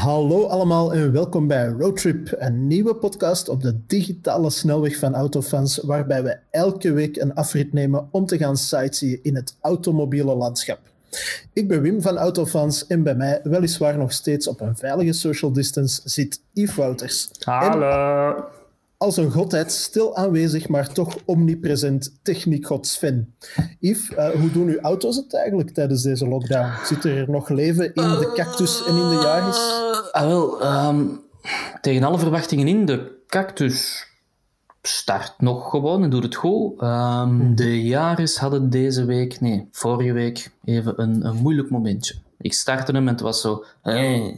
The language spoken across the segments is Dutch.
Hallo allemaal en welkom bij Roadtrip, een nieuwe podcast op de digitale snelweg van autofans, waarbij we elke week een afrit nemen om te gaan sightseeën in het automobiele landschap. Ik ben Wim van Autofans en bij mij, weliswaar nog steeds op een veilige social distance, zit Yves Wouters. Hallo. En als een godheid stil aanwezig, maar toch omnipresent techniekgod Sven. Yves, uh, hoe doen uw auto's het eigenlijk tijdens deze lockdown? Zit er nog leven in de cactus en in de Yaris? Ah, wel, um, tegen alle verwachtingen in, de cactus start nog gewoon en doet het goed. Um, de Yaris hadden deze week, nee, vorige week, even een, een moeilijk momentje. Ik startte hem en het was zo... En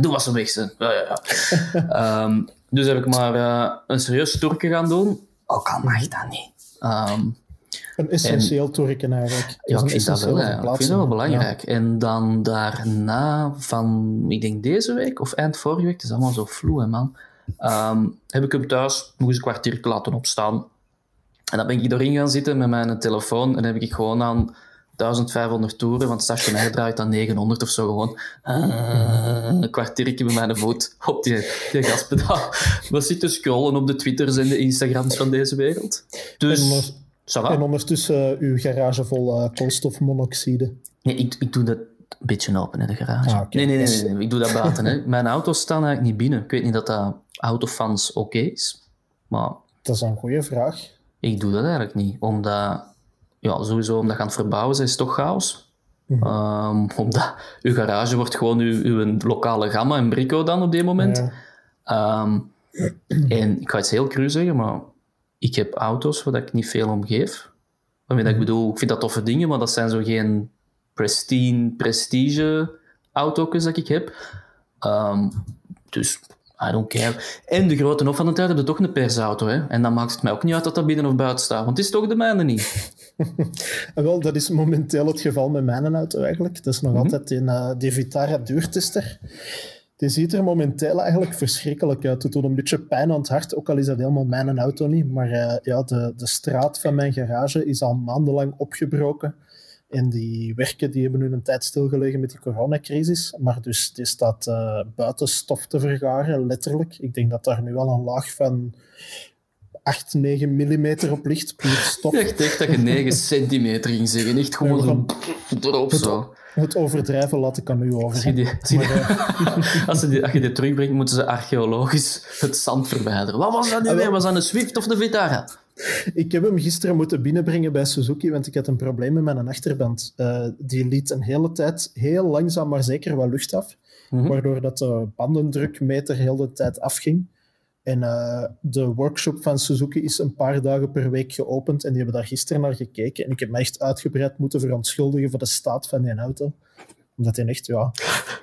toen was ze weg. Um, dus heb ik maar uh, een serieus toerke gaan doen. Ook al mag dat niet. Um, een essentieel toerken eigenlijk. Ja, ik vind dat wel, ja. ik vind dat wel belangrijk. Ja. En dan daarna, van, ik denk deze week of eind vorige week, het is allemaal zo vloe, hè, man. Um, heb ik hem thuis nog eens een kwartier laten opstaan. En dan ben ik erin gaan zitten met mijn telefoon en heb ik gewoon aan 1500 toeren, want stationair draait dan 900 of zo gewoon. Uh, een kwartiertje met mijn voet op die, die gaspedaal. We zitten scrollen op de Twitters en de Instagrams van deze wereld. Dus, en, en ondertussen uh, uw garage vol uh, koolstofmonoxide. Nee, ik, ik doe dat een beetje open in de garage. Ah, okay. nee, nee, nee, nee, nee, ik doe dat buiten. Hè. Mijn auto's staan eigenlijk niet binnen. Ik weet niet dat dat autofans oké okay is, maar... Dat is een goede vraag. Ik doe dat eigenlijk niet, omdat ja, sowieso omdat je aan het verbouwen is toch chaos. Mm -hmm. um, omdat uw garage wordt gewoon uw, uw lokale gamma en brico dan op dit moment. Ja. Um, en ik ga iets heel cru zeggen, maar ik heb auto's waar ik niet veel om geef. Waarmee dat ik bedoel, ik vind dat toffe dingen, maar dat zijn zo geen pristine, prestige auto's dat ik heb. Um, dus I don't care. En de grote hof van de tijd hebben toch een persauto. Hè? En dan maakt het mij ook niet uit dat dat binnen of buiten staat. Want het is toch de mijne niet. Wel, dat is momenteel het geval met mijn auto eigenlijk. Dat is nog mm -hmm. altijd een uh, de Vitara duurtester. Die ziet er momenteel eigenlijk verschrikkelijk uit. Het doet een beetje pijn aan het hart, ook al is dat helemaal mijn auto niet. Maar uh, ja, de, de straat van mijn garage is al maandenlang opgebroken. En die werken die hebben nu een tijd stilgelegen met die coronacrisis. Maar dus die staat uh, buiten stof te vergaren, letterlijk. Ik denk dat daar nu al een laag van 8, 9 millimeter op ligt. Puur stof. Ik dacht dat je 9 centimeter ging zeggen. Echt gewoon erop zo. Het overdrijven laat ik aan u over. Als je, die, als, je die, als, je die, terugbrengt, moeten ze archeologisch het zand verwijderen. Wat was dat nu weer? Was dat een Swift of de Vitara? Ik heb hem gisteren moeten binnenbrengen bij Suzuki, want ik had een probleem met mijn achterband. Uh, die liet een hele tijd heel langzaam, maar zeker wat lucht af, mm -hmm. waardoor dat de bandendrukmeter heel de tijd afging. En uh, de workshop van Suzuki is een paar dagen per week geopend en die hebben daar gisteren naar gekeken. En ik heb me echt uitgebreid moeten verontschuldigen voor de staat van die auto omdat hij echt, ja...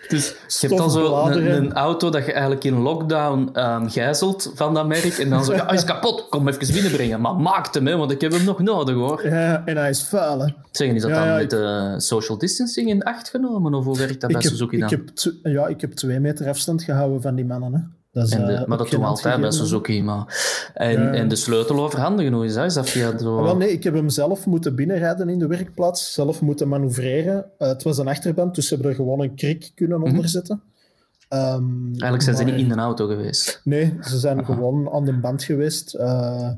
Dus je hebt dan zo een, een, auto dat je eigenlijk in lockdown um, gijzelt van dat merk en dan zo, ja, hij is kapot, kom even binnenbrengen. Maar maak hem, hè, want ik heb hem nog nodig, hoor. Ja, en hij is vuil, hè. Zeggen, is dat ja, dan met de social distancing in acht genomen, of hoe werkt dat bij Suzuki dan? Ik heb ja, ik heb twee meter afstand gehouden van die mannen, hè. Dat is, en de, uh, maar dat doen we altijd bij Suzuki. Maar. En, ja. en de sleutel overhandigen, hoe is dat? Is dat via zo... Wel, nee, ik heb hem zelf moeten binnenrijden in de werkplaats, zelf moeten manoeuvreren. Uh, het was een achterband, dus ze hebben er gewoon een krik kunnen mm -hmm. onderzetten. Um, Eigenlijk zijn maar... ze niet in de auto geweest? Nee, ze zijn gewoon aan de band geweest. Uh,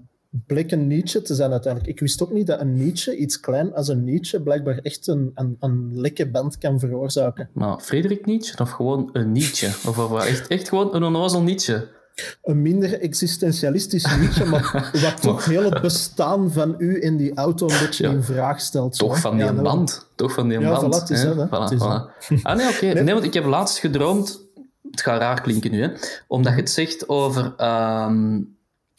bleek een Nietzsche te zijn uiteindelijk. Ik wist ook niet dat een Nietzsche, iets klein als een Nietzsche, blijkbaar echt een, een, een lekke band kan veroorzaken. Maar Frederik Nietzsche of gewoon een Nietzsche? Of, of echt, echt gewoon een onnozel Nietzsche? Een minder existentialistisch Nietzsche, maar wat toch heel het bestaan van u in die auto een beetje ja. in vraag stelt. Toch van die ja, band. Toch van die ja, band. Voilà, het is dat, voilà, voilà. Ah nee, oké. Okay. Nee. nee, want ik heb laatst gedroomd... Het gaat raar klinken nu, hè. Omdat je het zegt over... Um,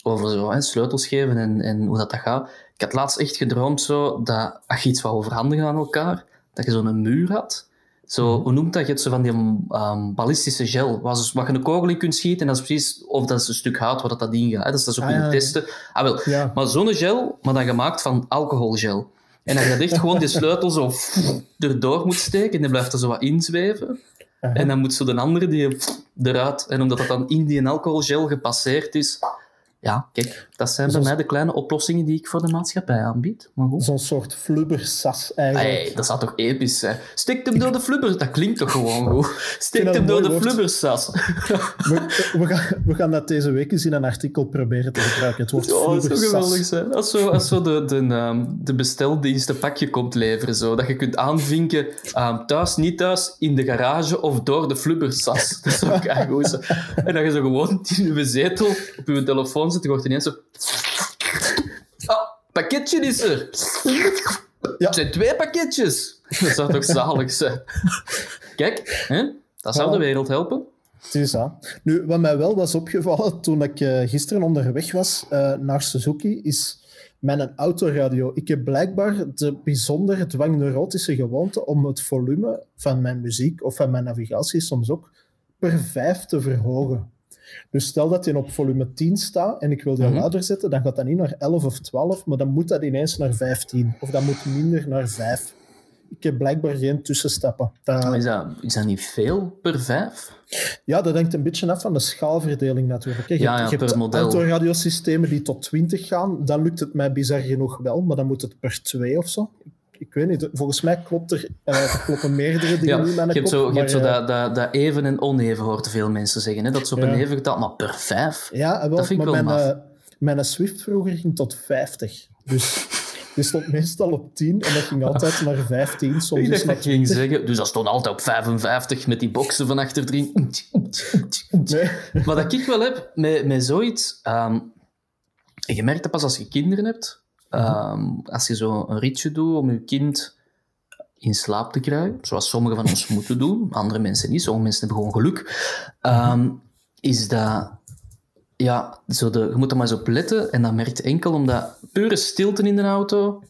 over zo, hè, sleutels geven en, en hoe dat, dat gaat. Ik had laatst echt gedroomd zo, dat als je iets wou overhandigen aan elkaar, dat je zo'n muur had. Zo, hoe noemt dat? Je hebt zo van die um, ballistische gel, waar, ze, waar je een kogel in kunt schieten en dat is precies, of dat is een stuk hout waar dat, dat in gaat. Hè? Dat is dat zo ah, kunnen ja. testen. Ah, wel. Ja. Maar zo'n gel, maar dan gemaakt van alcoholgel. En dat je dat echt gewoon die sleutel zo erdoor moet steken en die blijft er zo wat inzweven. Uh -huh. En dan moet zo de andere die eruit. En omdat dat dan in die alcoholgel gepasseerd is, ja, kijk, dat zijn bij mij de kleine oplossingen die ik voor de maatschappij aanbied. Zo'n soort flubbersas eigenlijk. Hey, dat zou toch episch zijn? Steek hem door de flubber, dat klinkt toch gewoon goed? Steek hem door de flubbersas. We, we, gaan, we gaan dat deze week eens in een artikel proberen te gebruiken. Het woord oh, dat zou geweldig zijn. Als zo, als zo de, de, um, de besteldienst een pakje komt leveren, zo, dat je kunt aanvinken um, thuis, niet thuis, in de garage of door de flubbersas. Dat zou goed zijn. En dat je zo gewoon in je zetel op je telefoon zit, je hoort ineens zo... Oh, pakketje is er! Ja. Het zijn twee pakketjes! Dat zou toch zalig zijn? Kijk, hè? dat zou de wereld helpen. Het is. Nu, wat mij wel was opgevallen toen ik uh, gisteren onderweg was uh, naar Suzuki, is mijn autoradio. Ik heb blijkbaar de bijzondere dwangneurotische gewoonte om het volume van mijn muziek of van mijn navigatie soms ook per vijf te verhogen. Dus stel dat die op volume 10 staat en ik wil die mm luider zetten, dan gaat dat niet naar 11 of 12, maar dan moet dat ineens naar 15. Of dat moet minder naar 5. Ik heb blijkbaar geen tussenstappen. Dat... Is, dat, is dat niet veel per 5? Ja, dat hangt een beetje af van de schaalverdeling natuurlijk. Je, ja, ja, je hebt autoradiosystemen die tot 20 gaan, dan lukt het mij bizar genoeg wel, maar dan moet het per 2 of zo ik weet niet, volgens mij klopt er, uh, kloppen meerdere dingen ja, niet met je hebt zo, je hebt zo dat, dat, dat even en oneven, hoort veel mensen zeggen. Hè? Dat ze op een even getal, maar per vijf. Ja, wel, dat vind ik wel mijn, mijn Swift vroeger ging tot 50. Dus die stond meestal op 10 en dat ging altijd naar 15. Soms ik dacht dat ging zeggen, dus dat stond altijd op 55 met die boksen van achter Nee. Maar dat ik wel heb met, met zoiets... Um, je merkt dat pas als je kinderen hebt, Ehm, als je zo een ritje doet om je kind in slaap te krijgen, zoals sommigen van ons moeten doen, andere mensen niet, sommige mensen hebben gewoon geluk, ehm, is dat, ja, zo de, je moet er maar eens op letten en dat merkt enkel omdat pure stilte in de auto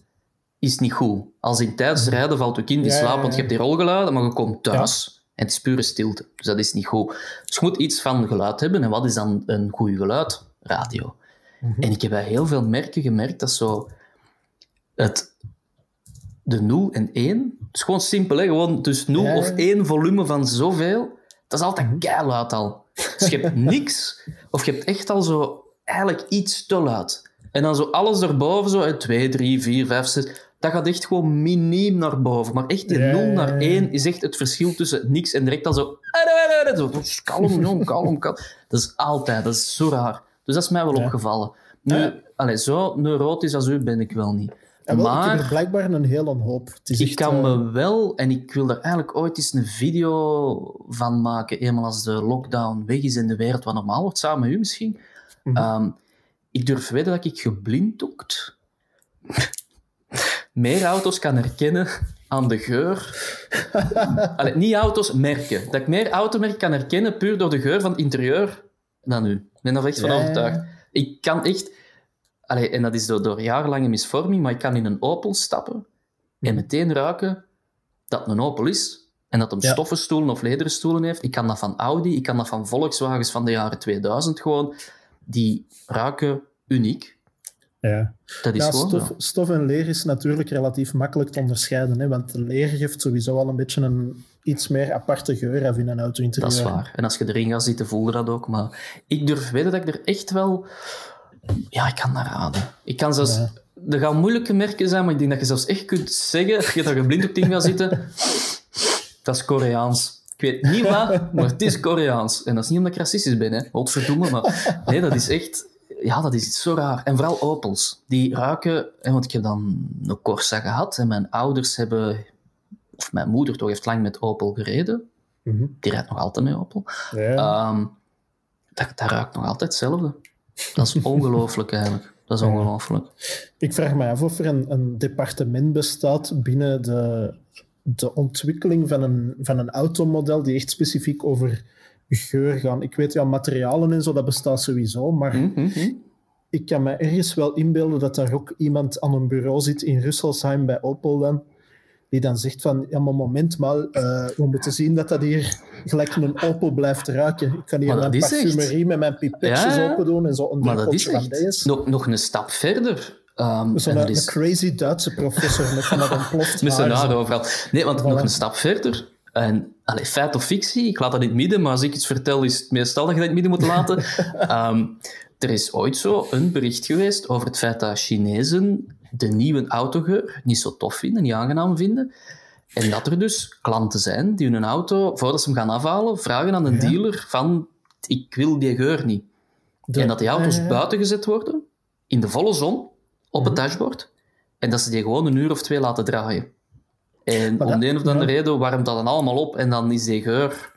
is niet goed. Als in tijdens rijden valt je kind in slaap, want je hebt die rolgeluiden, maar je komt thuis en het is pure stilte. Dus dat is niet goed. Dus je moet iets van geluid hebben. En wat is dan een goed geluid? Radio. Mhm. En ik heb bij heel veel merken gemerkt dat zo het, de 0 en 1, het is gewoon simpel, hè? gewoon dus 0 of 1 volume van zoveel, dat is altijd mhm. keiluid al. Dus je hebt niks, of je hebt echt al zo eigenlijk iets te luid. En dan zo alles erboven, zo 2, 3, 4, 5, 6, dat gaat echt gewoon miniem naar boven. Maar echt die 0 naar 1 is echt het verschil tussen niks en direct al zo... zo kalm, kalm, kalm. Dat is altijd, dat is zo raar. Dus dat is mij wel opgevallen. Nu, ja. allez, zo neurotisch als u ben ik wel niet. Maar, ik heb er blijkbaar een hele hoop. ik kan me eh, wel, en ik wil er eigenlijk ooit eens een video van maken, eenmaal als de lockdown weg is in de wereld, wat normaal wordt, samen met u misschien. Mhm. Ehm, ik durf weten dat ik geblinddoekt meer auto's kan herkennen aan de geur. Allee, niet auto's, merken. Dat ik meer automerken kan herkennen puur door de geur van het interieur dan u. Ik ben er echt van overtuigd. Ik kan echt... Allee, en dat is door, door jarenlange misvorming, maar ik kan in een Opel stappen en meteen ruiken dat het een Opel is. En dat hem ja. stoffenstoelen of lederen stoelen heeft. Ik kan dat van Audi, ik kan dat van Volkswagens van de jaren 2000 gewoon. Die ruiken uniek. Ja, dat is ja, gewoon stof, stof, en leer is natuurlijk relatief makkelijk te onderscheiden. Hè, want leer geeft sowieso al een beetje een iets meer aparte geur af in een auto-interieur. Dat is waar. En als je erin gaat zitten, voel je dat ook. Maar ik durf weten dat ik er echt wel... Ja, ik kan naar raden. Ik kan zelfs... Ja. Er gaan moeilijke merken zijn, maar ik denk dat je zelfs echt kunt zeggen, als je daar blind op in gaat zitten, dat is Koreaans. Ik weet niet wat, maar het is Koreaans. En dat is niet omdat ik racistisch ben, hè. Godverdomme, maar... Nee, dat is echt... Ja, dat is iets zo raar. En vooral Opels. Die ruiken... Want ik heb dan een Corsa gehad en mijn ouders hebben of mijn moeder toch heeft lang met Opel gereden. Mhm. Die rijdt nog altijd met Opel. Ja. Um, dat, dat ruikt nog altijd hetzelfde. Dat is ongelooflijk eigenlijk. Dat is ongelooflijk. Ik vraag me af of er een, een departement bestaat binnen de, de ontwikkeling van een, van een automodel die echt specifiek over geur gaan. Ik weet ja, materialen en zo, dat bestaat sowieso, maar mhm, mhm. ik kan me ergens wel inbeelden dat daar ook iemand aan een bureau zit in Rüsselsheim bij Opel dan, die dan zegt van, ja, maar moment maar, uh, we moeten zien dat dat hier gelijk een Opel blijft ruiken. Ik kan hier maar mijn parfumerie met mijn pipetjes ja, open doen en zo een maar dat is echt nog, nog een stap verder. Um, Zo'n is... crazy Duitse professor met van dat ontploft Met zijn haar overal. Nee, want nog een stap verder. En allee, feit of fictie, ik laat dat in het midden, maar als ik iets vertel, is het meestal dat je dat in het midden moet laten. Ehm, er is ooit zo een bericht geweest over het feit dat Chinezen de nieuwe autogeur niet zo tof vinden, niet aangenaam vinden. En dat er dus klanten zijn die hun auto, voordat ze hem gaan afhalen, vragen aan een dealer van ik wil die geur niet. En dat die auto's buiten gezet worden, in de volle zon, op het mhm. dashboard, en dat ze die gewoon een uur of twee laten draaien. En om de een of andere reden warmt dat dan allemaal op en dan is die geur...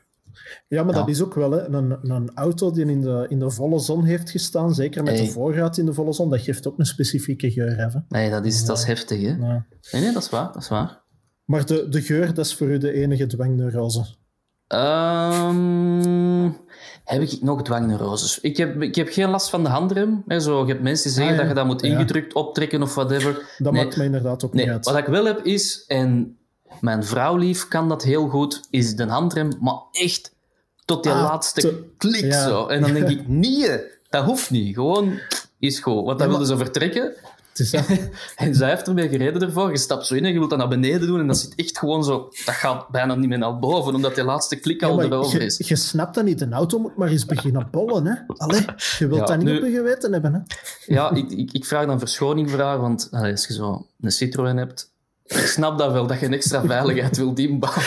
Ja, maar dat is ook wel hè. Een, een auto die in de, in de volle zon heeft gestaan, zeker met de voorruit in de volle zon, dat geeft ook een specifieke geur. Hè. Nee, dat is, dat is heftig. Hè? Nee, nee, dat is waar. Dat is waar. Maar de, de geur, dat is voor u de enige dwangneurose? Um, heb ik nog dwangneuroses? Ik heb, ik heb geen last van de handrem. Hè, zo, je hebt mensen die zeggen ah, dat je dat moet ingedrukt optrekken of whatever. Dat maakt mij inderdaad ook niet uit. Wat ik wel heb is, en mijn vrouwlief kan dat heel goed, is de handrem, maar echt tot die ah, laatste klik zo. En dan denk ik, nee, dat hoeft niet. Gewoon is goed. Want dan wilden ze vertrekken. en zij heeft ermee gereden ervoor. Je stapt zo in en je wilt dat naar beneden doen. En dat zit echt gewoon zo... Dat gaat bijna niet meer naar boven, omdat die laatste klik al erover is. Je, snapt dat niet. De auto moet maar eens beginnen bollen. Hè? Allee, je wilt dat niet nu, op je geweten hebben. Hè? Ja, ik, ik, ik vraag dan verschoning vragen. Want als je zo een Citroën hebt, ik snap dat wel, dat je een extra veiligheid wilt inbouwen.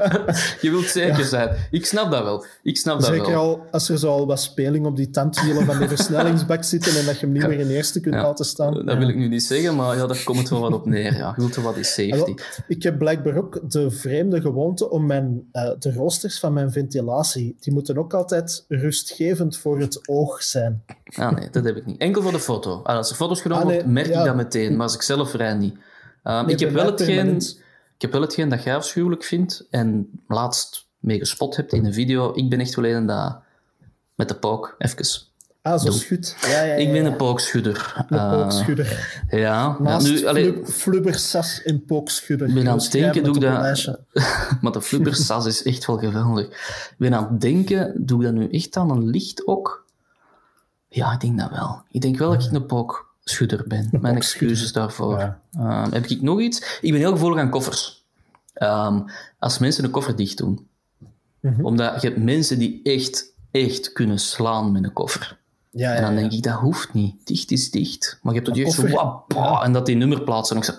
je wilt zeker zijn. Ik snap dat wel. Ik snap dat zeker wel. al als er zo al wat speling op die tandwielen van de versnellingsbak zitten en dat je hem niet meer in eerste kunt laten staan. Dat wil ik nu niet zeggen, maar ja, daar komt het wel wat op neer. Ja. Je wilt er wat in safety. ik heb blijkbaar ook de vreemde gewoonte om mijn, uh, de roosters van mijn ventilatie, die moeten ook altijd rustgevend voor het oog zijn. Ah nee, dat heb ik niet. Enkel voor de foto. Ah, als er foto's genomen ah, merk ik dat meteen, maar als ik zelf rij niet. Um, ik, heb wel hetgeen, ik heb wel hetgeen dat jij afschuwelijk vindt en laatst mee gespot hebt in een video. Ik ben echt wel een dat met de pook even Ah, zo schud. Ja, ja, ja, ik ben een pookschudder. Een uh, pookschudder. Ja. Naast nu, allee, flubbersas en pookschudder. Ik ben aan het denken, doe ik dat... maar de flubbersas is echt wel geweldig. Ik ben aan het denken, doe ik dat nu echt aan een licht ook? Ja, ik denk dat wel. Ik denk wel dat ik een pook schudder ben. Mijn excuses daarvoor. Ehm, heb ik nog iets? Ik ben heel gevoelig aan koffers. Ehm, als mensen een koffer dicht doen. Mhm. Omdat je hebt mensen die echt, echt kunnen slaan met een koffer. Ja, ja, en dan denk ik, dat hoeft niet. Dicht is dicht. Maar je hebt toch echt zo... En dat die nummerplaatsen ook zo...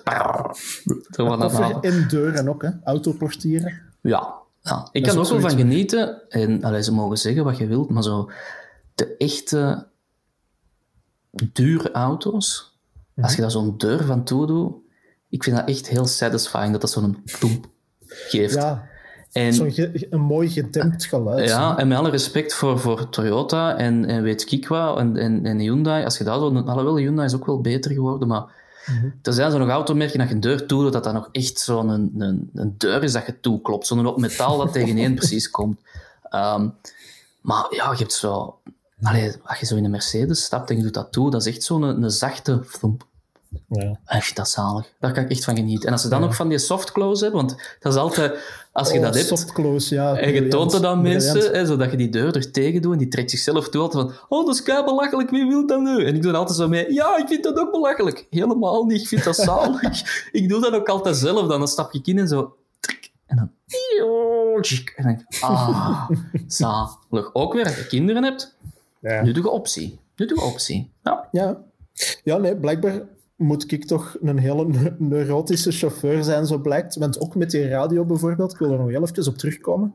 Koffer en deuren ook, hè. Autoportieren. Ja. ja. Ik kan er ook wel van genieten. En allee, ze mogen zeggen wat je wilt, maar zo... De echte dure auto's, als je daar zo'n deur van toe doet, ik vind dat echt heel satisfying dat dat zo'n ploep geeft. Ja, en, zo'n een mooi gedempt geluid. Ja, en met alle respect voor, voor Toyota en, en weet ik wat, en, en, en Hyundai, als je dat zo... Alhoewel, Hyundai is ook wel beter geworden, maar mhm. er zijn zo nog automerken dat je een deur toe doet, dat dat nog echt zo'n een, een, een, deur is dat je toeklopt. Zo'n metaal dat tegen één precies komt. Ehm, maar ja, je hebt zo Allee, als je zo in een Mercedes stapt en je doet dat toe, dat is echt zo'n een, een, zachte flump. Ja. Echt, dat zalig. Daar kan ik echt van genieten. En als ze dan nog van die soft close hebben, want dat is altijd... Als je oh, dat hebt... Soft close, ja. En je toont het aan mensen, hè, zodat je die deur er tegen doet en die trekt zichzelf toe altijd van oh, dat is kei belachelijk, wie wil dat nu? En ik doe dan altijd zo mee, ja, ik vind dat ook belachelijk. Helemaal niet, ik vind dat zalig. ik doe dat ook altijd zelf. Dan, dan stap ik in en zo... En dan... En dan ah, zalig. Ook weer, als je kinderen hebt, ja. Nu doe je optie. Nu doe je optie. Ja. ja. Ja, nee, blijkbaar moet ik toch een hele neurotische chauffeur zijn, zo blijkt. Want ook met die radio bijvoorbeeld, ik wil er nog heel even op terugkomen.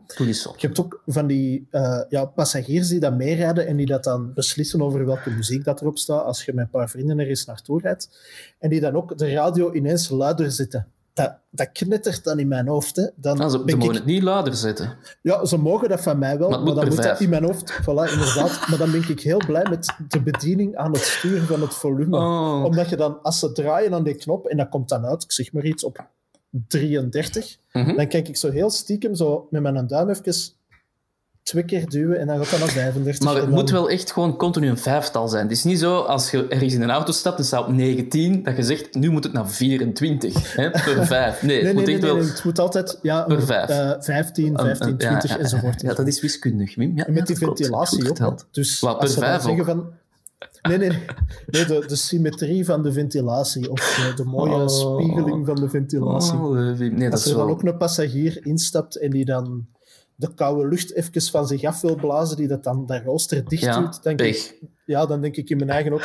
Je hebt ook van die uh, ja, passagiers die dat meerijden en die dat dan beslissen over welke muziek dat erop staat als je met een paar vrienden er eens naartoe rijdt. En die dan ook de radio ineens luider zitten dat, dat knettert dan in mijn hoofd. Hè. Dan ah, ze, mogen het niet later zetten. Ja, ze mogen dat van mij wel, maar, dan moet dat in mijn hoofd. Voilà, inderdaad. maar dan ben ik heel blij met de bediening aan het sturen van het volume. Oh. Omdat je dan, als ze draaien aan die knop, en dat komt dan uit, ik zeg maar iets op 33, mhm. dan kijk ik zo heel stiekem zo met mijn duim even twee keer duwen en dan gaat dat naar 35. Maar het moet wel echt gewoon continu een vijftal zijn. Het is niet zo als je ergens in een auto stapt en staat op 19, dat je zegt, nu moet het naar 24 hè, per 5. Nee, nee, het moet echt wel... het moet altijd ja, per 5. Uh, 15, 15, 20 ja, enzovoort. Ja, dat is wiskundig, Wim. en met die ventilatie ook. Dus Wat, per 5 zeggen van... Nee, nee, nee de, de, symmetrie van de ventilatie of de, mooie oh. spiegeling van de ventilatie. Oh, nee, Als er dan ook een passagier instapt en die dan de koude lucht even van zich af wil blazen, die dat dan dat rooster dicht ja, doet, denk ik, ja, dan denk ik in mijn eigen op.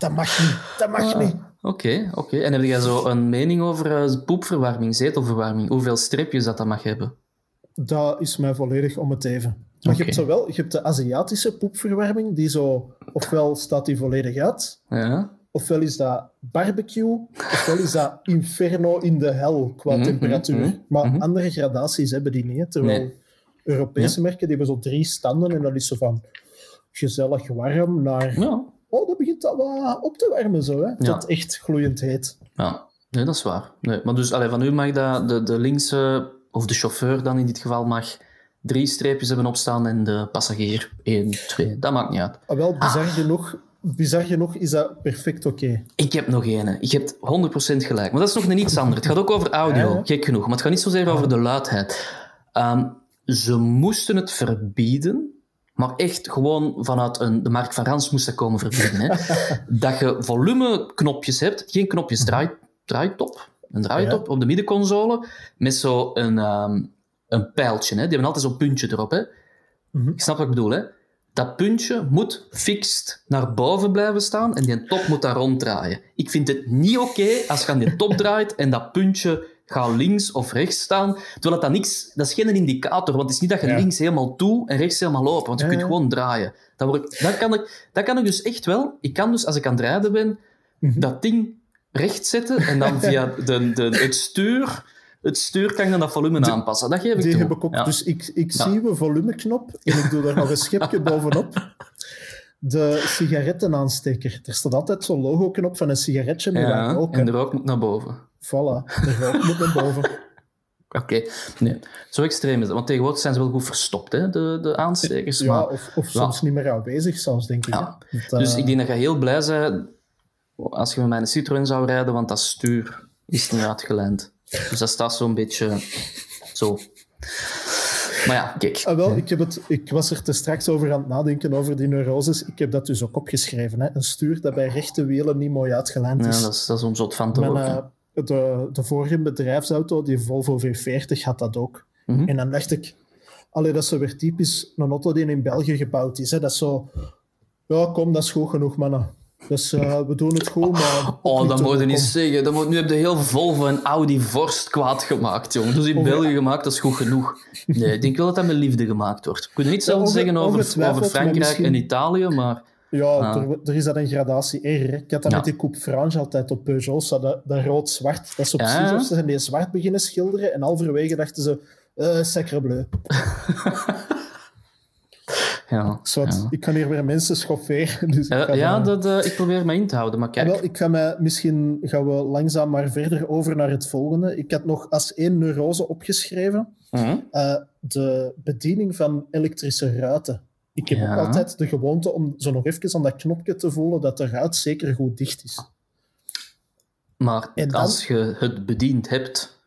dat mag niet, dat mag ah, niet. Oké, oké. En heb jij zo een mening over uh, poepverwarming, zetelverwarming? Hoeveel streepjes dat dat mag hebben? Dat is mij volledig om het even. Maar je hebt zowel je hebt de Aziatische poepverwarming, die zo, ofwel staat die volledig uit, ja. Ofwel is dat barbecue, ofwel is dat inferno in de hel qua mhm, temperatuur. Mhm, maar mhm. andere gradaties hebben die niet. Terwijl Europese merken die hebben zo drie standen en dat is zo van gezellig warm naar. Ja. Oh, dat begint al wat op te warmen zo, hè? Tot echt gloeiend heet. Ja, nee, dat is waar. Nee, maar dus allee, van u mag dat de, de linkse, of de chauffeur dan in dit geval, mag drie streepjes hebben opstaan en de passagier één, twee. Dat maakt niet uit. Ah, wel, bizar ah. genoeg, bizar genoeg is dat perfect oké. Ik heb nog één. Je hebt 100% gelijk. Maar dat is nog een iets anders. Het gaat ook over audio, gek genoeg. Maar het gaat niet zozeer over de luidheid. Ehm, ze moesten het verbieden, maar echt gewoon vanuit een, de Mark van Rans moest dat komen verbieden. Hè? dat je volumeknopjes hebt, geen knopjes, draai, draaitop, een draaitop op de middenconsole, met zo een, ehm, een pijltje. Hè? Die hebben altijd zo'n puntje erop. Hè? Mm Ik snap wat ik bedoel. Hè? Dat puntje moet fixed naar boven blijven staan en die top moet daar ronddraaien. Ik vind het niet oké als je aan die top draait en dat puntje gaat links of rechts staan. Terwijl dat, niks, dat is geen indicator, want het is niet dat je links helemaal toe en rechts helemaal lopen, want je kunt gewoon draaien. Dat, word, dat, kan ik, dat kan ik dus echt wel. Ik kan dus, als ik aan het rijden ben, mhm. dat ding recht zetten en dan via de, de, het stuur het stuur kan dan dat volume aanpassen. Dat geef ik die toe. Heb ik ook. Dus ik, ik zie een volumeknop en ik doe daar nog een schepje bovenop. De sigarettenaansteker. Er staat altijd zo'n logo-knop van een sigaretje met ja, roken. En de rook moet naar boven. Voilà, de rook moet naar boven. Oké, nee. Zo extreem is het. Want tegenwoordig zijn ze wel goed verstopt, hè, de, de aanstekers. Ja, of, of soms niet meer aanwezig zelfs, denk ik. Ja. dus ik denk dat je heel blij bent als je met mijn Citroën zou rijden, want dat stuur is niet uitgelijnd. Dus dat staat zo'n beetje zo. Maar ja, kijk. Ah, wel, ik, heb het, ik was er te straks over aan het nadenken over die neuroses. Ik heb dat dus ook opgeschreven. Hè. Een stuur dat bij rechte wielen niet mooi uitgelijnd is. Ja, dat is, dat is om zot van te Mijn, uh, de, de vorige bedrijfsauto, die Volvo V40, had dat ook. Mhm. En dan dacht ik, allee, dat is zo weer typisch een auto die in België gebouwd is. Hè. Dat is zo, ja, kom, dat is goed genoeg, mannen. Dus uh, we doen het goed, maar... Oh, dat moet je niet zeggen. Dat moet, nu heb je heel Volvo en Audi Vorst kwaad gemaakt, jongen. Dus in België gemaakt, dat is goed genoeg. Nee, ik denk wel dat dat met liefde gemaakt wordt. Ik kan niet zelf ja, zeggen over, over Frankrijk en Italië, maar... Ja, ah. er, er, is dat een gradatie erger. Ik had dat met die Coupe Frange altijd op Peugeot. Dat, dat rood-zwart. Dat is op ja. Ze zijn die zwart beginnen schilderen en halverwege dachten ze... Uh, sacre bleu. Ja, Ik kan hier weer mensen schofferen. Dus ik ja, dat, uh, ik probeer me in te houden, maar kijk. wel, ik ga mij, misschien gaan we langzaam maar verder over naar het volgende. Ik had nog als één neurose opgeschreven. uh de bediening van elektrische ruiten. Ik heb ook altijd de gewoonte om zo nog even aan dat knopje te voelen dat de ruit zeker goed dicht is. Maar als je het bediend hebt,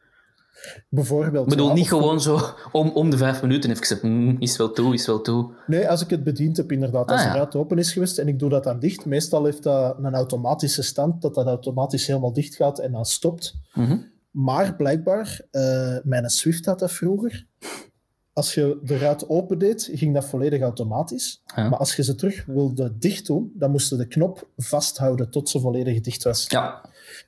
Bijvoorbeeld. Ik bedoel, niet gewoon zo om, om de vijf minuten even mm, is wel toe, is wel toe. Nee, als ik het bediend heb, inderdaad. Als ah, de ruit open is geweest en ik doe dat dan dicht, meestal heeft dat een automatische stand, dat dat automatisch helemaal dicht gaat en dan stopt. Mhm. Maar blijkbaar, uh, mijn Swift had dat vroeger. Als je de ruit open deed, ging dat volledig automatisch. Maar als je ze terug wilde dicht doen, dan moest je de knop vasthouden tot ze volledig dicht was. Ja.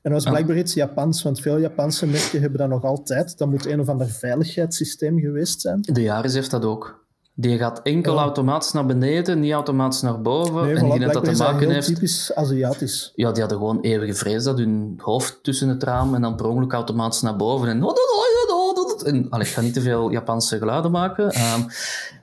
En dat was blijkbaar iets Japans, want veel Japanse merken hebben dat nog altijd. Dat moet een of ander veiligheidssysteem geweest zijn. De Jaris heeft dat ook. Die gaat enkel automatisch naar beneden, niet automatisch naar boven. Nee, en die dat te maken heeft. typisch Aziatisch. Ja, die hadden gewoon eeuwige vrees dat hun hoofd tussen het raam en dan per ongeluk automatisch naar boven. En, en allee, ik ga niet te veel Japanse geluiden maken. Ehm,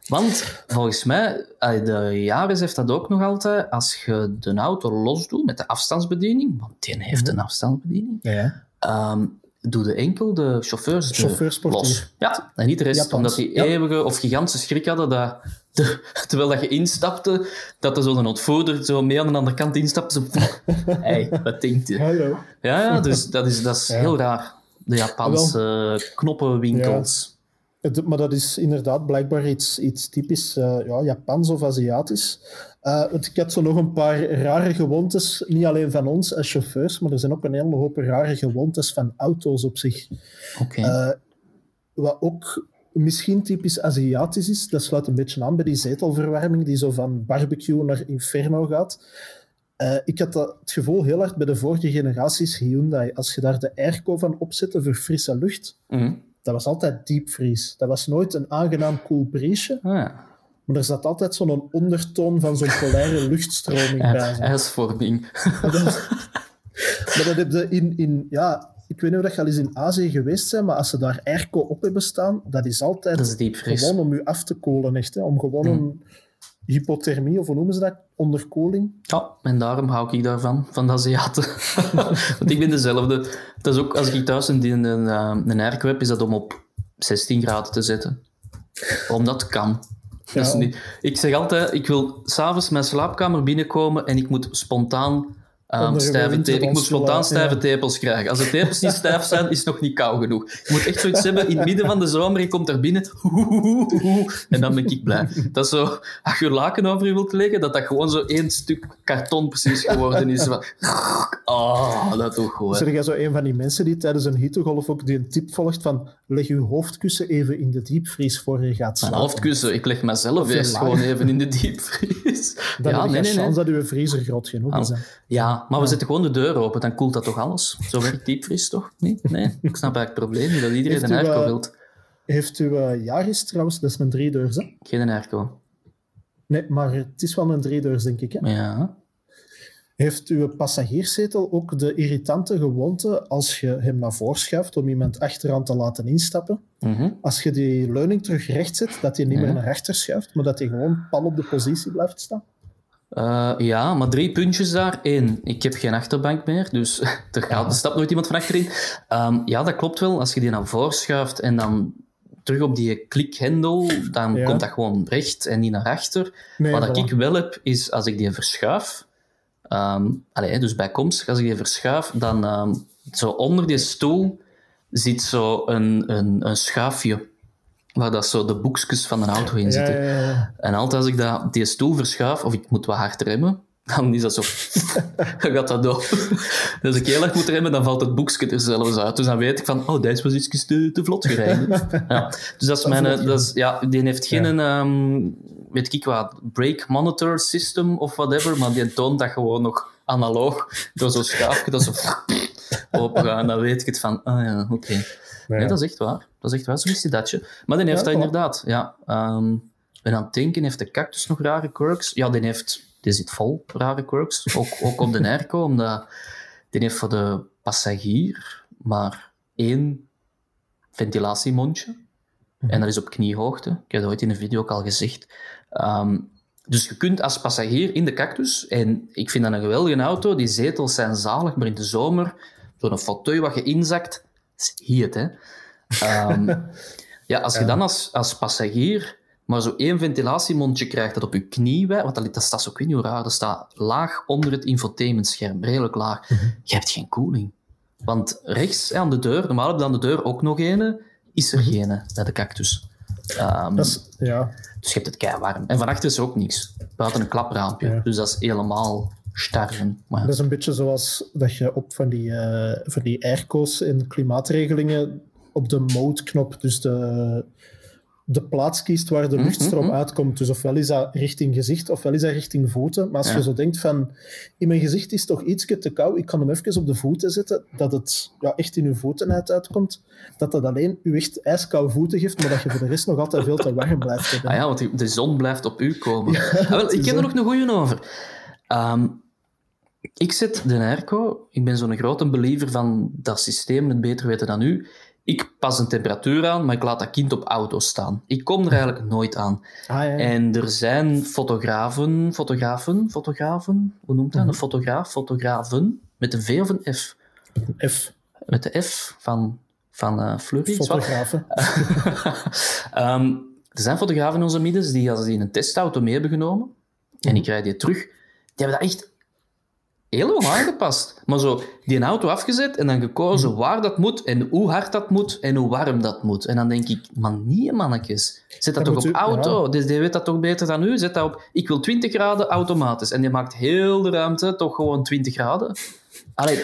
want volgens mij, de Jaris heeft dat ook nog altijd. Als je de auto los doet met de afstandsbediening, want die heeft een afstandsbediening. Ja. Um, doe de enkel de chauffeurs los. Ja, en niet de rest. Omdat die eeuwige of gigantische schrik hadden dat terwijl dat je instapte, dat er zo'n ontvoerder zo mee aan de andere kant instapte. Zo, hey, wat denkt je? Hallo. Ja, ja dus dat is, dat is heel raar. De Japanse knoppenwinkels. maar dat is inderdaad blijkbaar iets, iets typisch uh, ja, Japans of Aziatisch. Uh, ik had zo nog een paar rare gewoontes, niet alleen van ons als chauffeurs, maar er zijn ook een hele hoop rare gewoontes van auto's op zich. Okay. Uh, wat ook misschien typisch Aziatisch is, dat sluit een beetje aan bij die zetelverwarming die zo van barbecue naar inferno gaat. Uh, ik had dat, het gevoel heel hard bij de vorige generaties Hyundai. Als je daar de airco van opzette voor frisse lucht, mm dat was altijd diepvries. Dat was nooit een aangenaam koel briesje. Ah, ja. Maar er zat altijd zo'n ondertoon van zo'n polaire luchtstroming ja, bij. IJsvorming. Maar dat, maar dat heb je in, in... Ja, ik weet niet of je al eens in Azië geweest bent, maar als ze daar airco op hebben staan, dat is altijd dat is gewoon om je af te kolen. Echt, hè? Om gewoon mm. een hypothermie, of hoe noemen ze dat? Onderkoeling. Ja, en daarom hou ik daarvan, van de Aziaten. Want ik ben dezelfde. Dat is ook, als ik thuis een, een, een, een airco heb, is dat om op 16 graden te zetten. Omdat kan. Dat is niet, ik zeg altijd, ik wil s'avonds mijn slaapkamer binnenkomen en ik moet spontaan Um, stijve ik moet spontaan stijve tepels krijgen. Als de tepels niet stijf zijn, is het nog niet koud genoeg. Je moet echt zoiets hebben in het midden van de zomer. Je komt daar binnen. En dan ben ik blij. Dat zo, als je laken over je wilt leggen, dat dat gewoon zo één stuk karton precies geworden is. Oh, dat toch gewoon. Zeg jij zo een van die mensen die tijdens een hittegolf ook die een tip volgt van leg je hoofdkussen even in de diepvries voor je gaat slapen. Mijn hoofdkussen? Ik leg mezelf eerst gewoon even in de diepvries. Dan ja, nee, nee, nee. dat uw vriezer groot genoeg is. Ja, maar we zetten gewoon de deur open, dan koelt dat toch alles? Zo werkt diepvries toch? Nee? nee? Ik snap eigenlijk het probleem niet, dat iedereen heeft een airco wilt. Heeft u uh, Yaris trouwens, dat is een driedeurs, hè? Geen airco. Nee, maar het is wel een driedeurs, denk ik, hè? Ja. Heeft uw passagierszetel ook de irritante gewoonte als je hem naar voren schuift om iemand achteraan te laten instappen? Mm Als je die leuning terug recht zet, dat hij niet meer naar achter schuift, maar dat hij gewoon pal op de positie blijft staan? Uh, ja, maar drie puntjes daar. Eén, ik heb geen achterbank meer, dus er, gaat, er stapt nooit iemand van achterin. Um, ja, dat klopt wel. Als je die naar voren schuift en dan terug op die klikhendel, dan ja. komt dat gewoon recht en niet naar achter. Nee, Wat ik wel heb, is als ik die verschuif, um, allee, dus bij komst, als ik die verschuif, dan um, zo onder die stoel zit zo een, een, een schuifje waar dat zo de boekjes van een auto in zitten. Ja, ja, ja. En altijd als ik dat, die stoel verschuif, of ik moet wat hard remmen, dan is dat zo... dan gaat dat door. dus als ik heel erg moet remmen, dan valt het boekje er zelfs uit. Dus dan weet ik van, oh, deze was iets te, te vlot gereden. ja. Dus dat is mijn... Dat is, ja, die heeft geen... Um, weet ik wat, brake monitor system of whatever, maar die toont dat gewoon nog analoog door zo'n schaafje dat zo open gaat. En dan weet ik het van, oh ja, oké. Okay. Nee, dat is echt waar. Dat is echt waar, zo is datje. Maar die heeft ja, dat inderdaad. Ja, um, ben aan het denken, heeft de cactus nog rare quirks? Ja, die, heeft, die zit vol rare quirks. Ook, ook op de airco, omdat die heeft voor de passagier maar één ventilatiemondje. En dat is op kniehoogte. Ik heb dat ooit in een video ook al gezegd. Um, dus je kunt als passagier in de cactus, en ik vind dat een geweldige auto, die zetels zijn zalig, maar in de zomer, een fauteuil wat je inzakt, is hè. Um, ja, als je dan als, als passagier maar zo één ventilatiemondje krijgt dat op je knie wijdt, want dat, dat staat zo, ik weet niet hoe raar, dat staat laag onder het infotainmentscherm, redelijk laag. Mhm. Je hebt geen koeling. Want rechts aan de deur, normaal heb je aan de deur ook nog ene, is er Mhm. geen bij de cactus. Um, Dat is, ja. dus je hebt het kei warm. En van achter is er ook niks. Buiten een klapraampje. Ja. Dus dat is helemaal starren. Maar Dat is een beetje zoals dat je op van die, eh, van die airco's in klimaatregelingen op de mode-knop, dus de, de plaats kiest waar de Mhm, luchtstroom mhm. uitkomt. Dus ofwel is dat richting gezicht, ofwel is dat richting voeten. Maar als Ja. je zo denkt van, in mijn gezicht is toch ietsje te koud, ik kan hem even op de voeten zetten, dat het ja, echt in je voeten uit uitkomt, dat dat alleen je echt ijskoude voeten geeft, maar dat je voor de rest nog altijd veel te warm blijft hebben. Ah ja, want de zon blijft op u komen. Ja, Ah, wel, ik heb er nog een goeie over. Ehm, ik zet de airco. Ik ben zo'n grote believer van dat systeem het beter weten dan u. Ik pas een temperatuur aan, maar ik laat dat kind op auto staan. Ik kom er eigenlijk nooit aan. Ah, ja, ja. En er zijn fotografen, fotografen, fotografen, hoe noemt dat? Mhm. Een fotograaf, fotografen, met een V of een F? F, Met de F van, van eh Fleury. is wat? fotografen. Ehm, er zijn fotografen in onze middens die, als die een testauto mee hebben genomen, en ik rijd die terug, die hebben dat echt heel aangepast. Maar zo, die auto afgezet en dan gekozen Mhm. waar dat moet en hoe hard dat moet en hoe warm dat moet. En dan denk ik, man, nee, mannetjes. Zet dat toch op u- auto? ja. Dus die weet dat toch beter dan u? Zet dat op, ik wil 20 graden automatisch. En die maakt heel de ruimte toch gewoon 20 graden. Allee,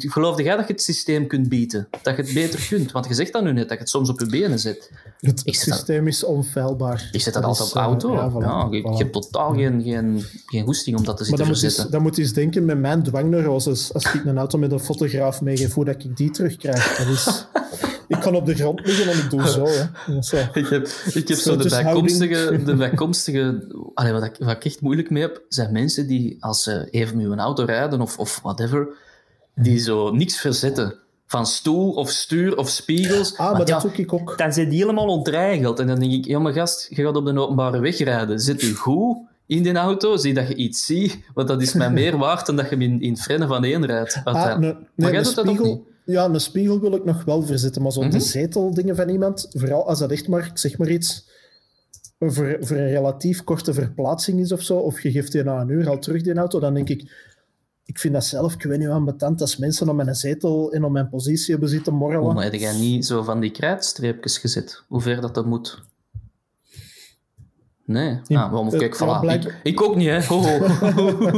geloofde jij dat je het systeem kunt bieden? Dat je het beter kunt? Want je zegt dat nu net, dat je het soms op je benen zet. Het Ik zet dat- systeem is onfeilbaar. Ik zet dat, Dat altijd is, op eh, auto. ja, voilà, Ja, ik, voilà. heb totaal geen, geen, geen goesting om dat te Maar zitten dan moet, je, verzetten. dan moet je eens denken met mijn dwangneuroses. Als ik een auto met een fotograaf meegeef, hoe dat ik die terugkrijg. Dat is, ik kan op de grond liggen en ik doe zo. Hè. Ik heb, ik heb zo de bijkomstige... De bijkomstige allee, wat, ik, wat ik echt moeilijk mee heb, zijn mensen die als ze even met hun auto rijden of, of whatever, die zo niks verzetten. Van stoel of stuur of spiegels. Ah, maar dat ja, doe ik ook. dan zijn die helemaal ontregeld. En dan denk ik, ja maar gast, je gaat op de openbare weg rijden. Zet u goed in die auto, zie dat je iets ziet. Want dat is mij meer waard dan dat je hem in, in het frennen van één rijdt. Ah, ne- nee, maar jij doet dat ook niet. Ja, een spiegel wil ik nog wel verzetten, maar zo Mhm. de zeteldingen van iemand, vooral als dat echt maar, ik zeg maar iets, voor, voor een relatief korte verplaatsing is of zo, of je geeft die na een uur al terug, die auto, dan denk ik, ik vind dat zelf, ik weet niet aan betant, als mensen op mijn zetel en op mijn positie hebben zitten morrelen. Oh, maar heb jij niet zo van die krijtstreepjes gezet? Hoe ver dat dat moet? Nee. Ja, Ah, waarom? eh, Kijk, ja, voilà. blijk- ik, ik ook niet, hè.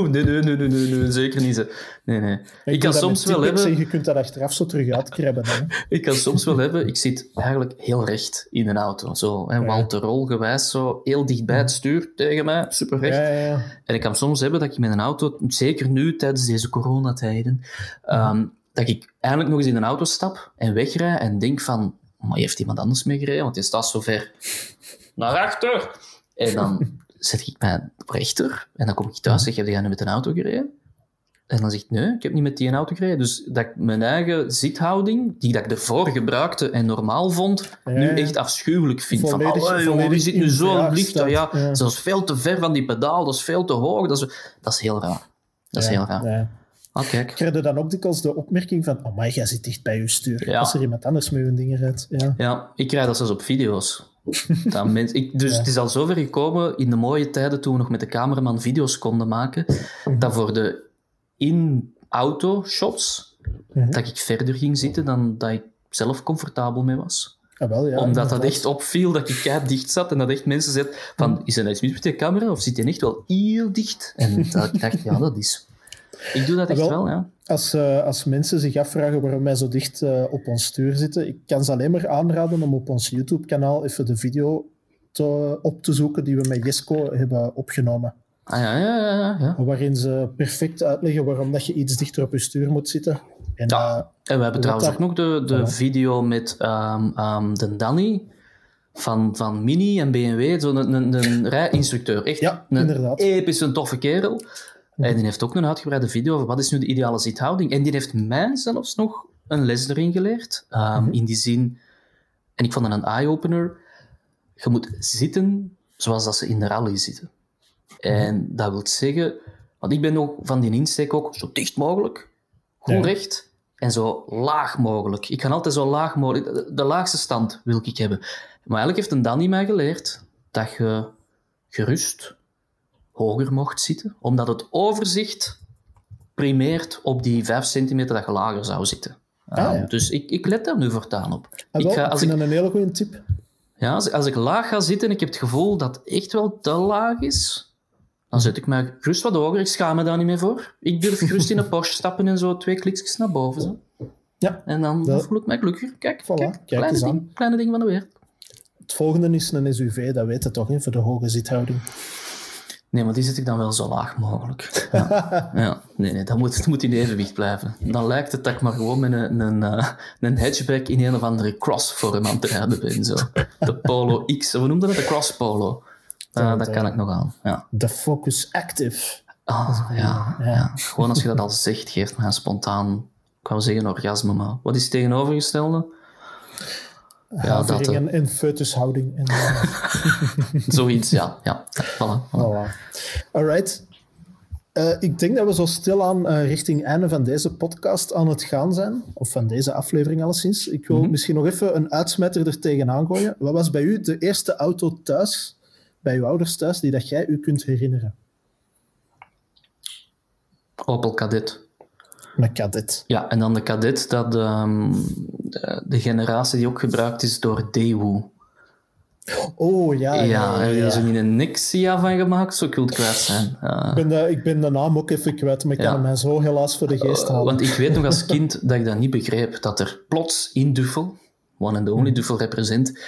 Nee, nee, nee, nee, nee, zeker niet. Nee, nee. Ik, kan soms wel hebben... En je kunt dat achteraf zo terug uitkrabben. Hè. Ik kan soms wel hebben... Ik zit eigenlijk heel recht in een auto. Zo, hè, Walter Rol gewijs, zo heel dichtbij het stuur tegen mij, super recht. Ja, ja, ja. En ik kan soms hebben dat ik met een auto, zeker nu tijdens deze coronatijden, ehm, dat ik eindelijk nog eens in een auto stap en wegrij en denk van, maar heeft iemand anders mee gereden? Want die staat zo ver naar achter. En dan zet ik mij rechter en dan kom ik thuis en zeg, heb jij nu met een auto gereden? En dan zegt nee, ik heb niet met die auto gereden. Dus dat ik mijn eigen zithouding, die dat ik ervoor gebruikte en normaal vond, Ja, nu echt afschuwelijk vind. Volledig- van, oh, jongen, zit nu zo licht. staat. Ja, Ja. Zelfs veel te ver van die pedaal, dat is veel te hoog. Dat is, dat is heel raar. Dat is heel raar. Ah, kijk. Krijg je dan ook dikwijls de opmerking van, oh, maar jij zit dicht bij je stuur. Als er iemand anders met hun dingen rijdt. Ja. Ja, ik krijg dat zelfs op video's. Dat mens, ik, dus Ja. het is al zover gekomen in de mooie tijden toen we nog met de cameraman video's konden maken, dat voor de in-auto shots, Mhm. dat ik verder ging zitten dan dat ik zelf comfortabel mee was. Ah, wel, ja, Omdat dat echt opviel dat ik kei dicht zat en dat echt mensen zeiden van, is er iets mis met die camera of zit je echt wel heel dicht? En dat ik dacht, ja, dat is... Ik doe dat echt Wel, wel, ja. Als, eh, als mensen zich afvragen waarom wij zo dicht eh, op ons stuur zitten, ik kan ze alleen maar aanraden om op ons YouTube-kanaal even de video te, op te zoeken die we met Jesco hebben opgenomen. Ah, ja, ja, ja, ja, ja. Waarin ze perfect uitleggen waarom dat je iets dichter op je stuur moet zitten. En, Ja. eh, En we hebben trouwens daar- ook nog de, de video met ehm, de Danny van, van Mini en BMW, zo'n een, een, een rijinstructeur. Echt een inderdaad. episch een toffe kerel. En die heeft ook een uitgebreide video over wat is nu de ideale zithouding. En die heeft mij zelfs nog een les erin geleerd. Ehm, Mhm. In die zin, en ik vond dat een eye-opener, je moet zitten zoals dat ze in de rally zitten. En dat wil zeggen, want ik ben ook van die insteek ook zo dicht mogelijk, goed Ja. recht en zo laag mogelijk. Ik ga altijd zo laag mogelijk, de, de laagste stand wil ik hebben. Maar eigenlijk heeft een Danny mij geleerd dat je gerust hoger mocht zitten, omdat het overzicht primeert op die 5 centimeter dat je lager zou zitten. Ah, Um, ja. Dus ik, ik let daar nu voortaan op. ah, wel, ik ga, ik als vind ik, dat een hele goede tip. ja, als, als ik laag ga zitten en ik heb het gevoel dat het echt wel te laag is, dan zet ik mij gerust wat hoger. Ik schaam me daar niet meer voor. Ik durf gerust in een Porsche stappen en zo twee kliksjes naar boven. Zo. Ja, En dan Dat- voel ik mij gelukkiger. Kijk, Voilà, kijk, kijk kleine, aan. ding, kleine ding van de wereld. het volgende is een SUV, dat weet je toch, hè, voor de hoge zithouding. Nee, maar die zet ik dan wel zo laag mogelijk. Ja, ja. nee, nee, dat moet, dat moet in evenwicht blijven. Dan lijkt het dat ik maar gewoon met een, een, eh, een hatchback in een of andere crossvorm aan het rijden ben. Zo. De Polo X, hoe noemde dat? De Cross Polo. Uh, Dat, dat kan ik nog aan. Ja. De Focus Active. Ah, ja, ja. Gewoon als je dat al zegt, geeft me een spontaan, ik wou zeggen orgasme, maar wat is het tegenovergestelde? Ja, dat, eh, en, en foetushouding. En, eh, zoiets, ja. ja. Voilà, voilà. voilà. Alright. Eh, ik denk dat we zo stilaan eh richting einde van deze podcast aan het gaan zijn. Of van deze aflevering alleszins. Ik wil misschien nog even een uitsmetter er tegenaan gooien. Wat was bij u de eerste auto thuis, bij uw ouders thuis, die dat jij u kunt herinneren? Opel Kadett. Een Kadett. Ja, en dan de Kadett, dat um, de, de, generatie die ook gebruikt is door Daewoo. Oh, ja. Ja, ja, er is er niet een Nexia van gemaakt, zo kult kwijt zijn. Uh, ik, ben de, ik ben de naam ook even kwijt, maar ik kan hem zo helaas voor de geest halen. Uh, want ik weet nog als kind dat ik dat niet begreep, dat er plots in Duffel, one and only Duffel represent,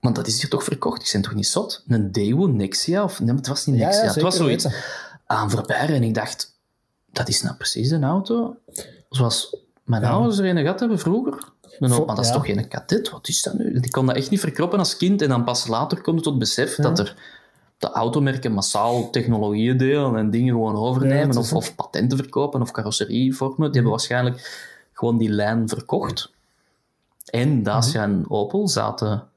want dat is hier toch verkocht, ik ben toch niet zot? Een Daewoo Nexia? Of, nee, het was niet Nexia, ja, het was zoiets aan voorbij en ik dacht, dat is nou precies een auto zoals mijn ouders er een gehad hebben vroeger. Maar dat is toch geen kadet? Wat is dat nu? Ik kon dat echt niet verkroppen als kind. En dan pas later komt het tot besef dat er de automerken massaal technologieën delen en dingen gewoon overnemen. of, of, patenten verkopen of carrosserievormen. Die hebben waarschijnlijk gewoon die lijn verkocht. En Dacia en Opel zaten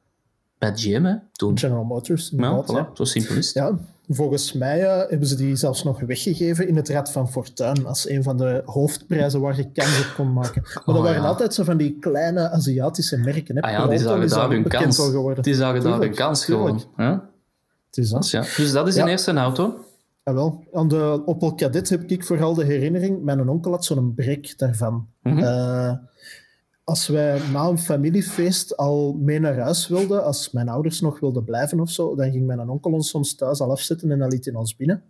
bij GM toen. General Motors, ja, voilà, Zo simpel is het. Ja, Volgens mij uh, hebben ze die zelfs nog weggegeven in het Rad van Fortuin als een van de hoofdprijzen waar je kans op kon maken. Maar oh, dat waren ja. altijd zo van die kleine Aziatische merken. Hè? Ah ja, die zagen daar hun kans. Die zagen daar hun kans gewoon. Ja? Het is dat. Dus, ja. dus dat is de eerste auto. Ja, wel. Aan de Opel Kadett heb ik vooral de herinnering, mijn onkel had zo'n brek daarvan. Mm -hmm. uh, als wij na een familiefeest al mee naar huis wilden, als mijn ouders nog wilden blijven of zo, dan ging mijn onkel ons soms thuis al afzetten en dan liet hij ons binnen.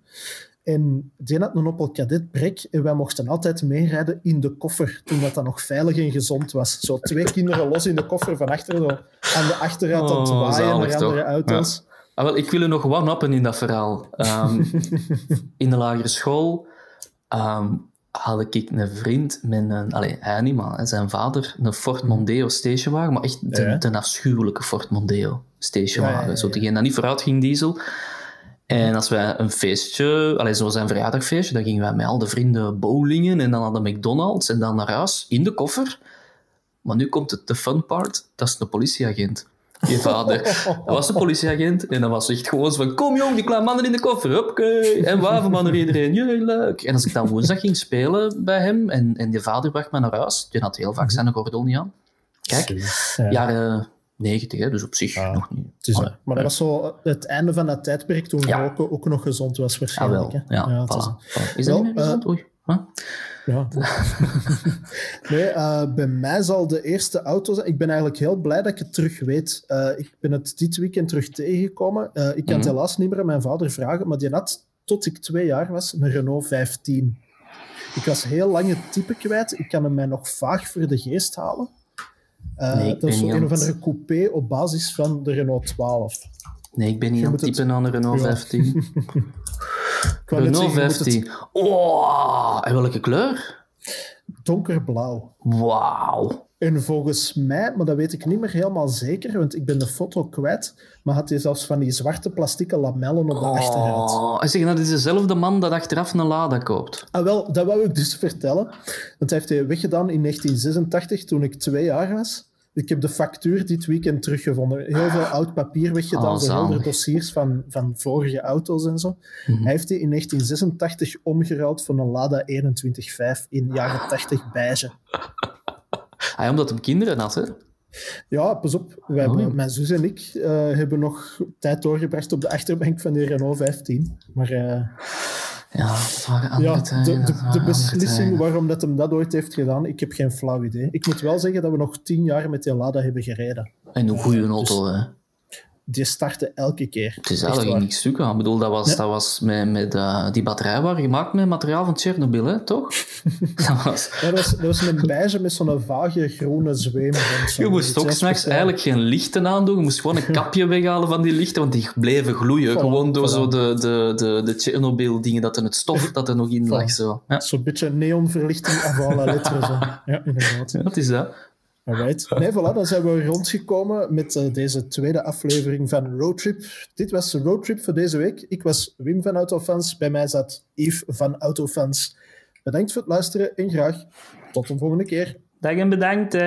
En die had een Opel Kadett brek en wij mochten altijd meerijden in de koffer, toen dat, dat nog veilig en gezond was. Zo twee kinderen los in de koffer van achter, zo aan de achteruit aan het oh, waaien naar andere auto's. Ja. Ah, wel, ik wil er nog one-uppen in dat verhaal. Um, in de lagere school um, had ik een vriend met een... Allee, hij niet, maar zijn vader, een Ford Mondeo stationwagen, maar echt de, ja. afschuwelijke Ford Mondeo stationwagen. Ja, Zo degene dat niet vooruit ging, diesel. En als wij een feestje, allee, zoals zijn verjaardagfeestje, dan gingen wij met al de vrienden bowlingen en dan hadden McDonald's en dan naar huis in de koffer. Maar nu komt het de fun part, dat is een politieagent je vader. Dat was een politieagent en dan was echt gewoon zo van kom jong, die kleine mannen in de koffer, oké. En wapenmannen iedereen, jee, leuk. En als ik dan woensdag ging spelen bij hem en, en die vader bracht me naar huis, die had heel vaak zijn gordel niet aan. Kijk, ja. jaren 90, dus op zich ah, nog niet. Maar, maar dat was zo het einde van dat tijdperk toen ja. roken ook nog gezond was waarschijnlijk. Ja, wel. Ja, voilà. is, is dat niet meer gezond? Oei. Huh? Ja. nee, uh, bij mij zal de eerste auto zijn. Ik ben eigenlijk heel blij dat ik het terug weet. Uh, ik ben het dit weekend terug tegengekomen. Uh, ik kan het helaas niet meer aan mijn vader vragen, maar die had, tot ik twee jaar was, een Renault 15. Ik was heel lang het type kwijt. Ik kan hem mij nog vaag voor de geest halen. nee, dat is zo een of andere coupé op basis van de Renault 12. Nee, ik ben niet aan het typen aan de Renault ja. 15. Renault 15. Het... Oh, en welke kleur? Donkerblauw. Wauw. En volgens mij, maar dat weet ik niet meer helemaal zeker, want ik ben de foto kwijt, maar had hij zelfs van die zwarte plastieke lamellen op de oh, achteruit. En zeg, dat is dezelfde man dat achteraf een Lada koopt. Ah, wel, dat wou ik dus vertellen. Hij heeft hij weggedaan in 1986, toen ik twee jaar was. Ik heb de factuur dit weekend teruggevonden. Heel veel oud papier weggedaan, oh, dossiers van, van vorige auto's en zo. Mm -hmm. Hij heeft die in 1986 omgeruild voor een Lada 21.5 in jaren 80 beige. Ah, omdat hem kinderen had, hè? Ja, pas op. Wij oh. hebben, mijn zus en ik uh, hebben nog tijd doorgebracht op de achterbank van de Renault 15. Maar... Uh, ja, dat waren andere ja, tijden, De, de, de beslissing waarom dat hem dat ooit heeft gedaan, ik heb geen flauw idee. Ik moet wel zeggen dat we nog tien jaar met die Lada hebben gereden. En een goede auto, dus, hè? Die startte elke keer. Het is eigenlijk niet stuk aan. Ik bedoel, dat was, ja. dat was met, met uh, die batterij waren gemaakt met materiaal van Tsjernobyl, hè? toch? dat, was... Ja, dat, was, dat was een beige met zo'n vage groene zweem. Je moest ook s'nachts eigenlijk geen lichten aandoen. Je moest gewoon een kapje weghalen van die lichten, want die bleven gloeien. Voilà, gewoon door voilà. zo de, de, de, de Tsjernobyl-dingen, dat er het stof dat er nog in lag. Zo. Ja. Zo'n beetje neonverlichting avant la lettre. Zo. Ja, inderdaad. Dat is dat. Alright. Nee, voilà, dan zijn we rondgekomen met uh, deze tweede aflevering van Roadtrip. Dit was Roadtrip voor deze week. Ik was Wim van Autofans. Bij mij zat Yves van Autofans. Bedankt voor het luisteren en graag tot een volgende keer. Dag en bedankt.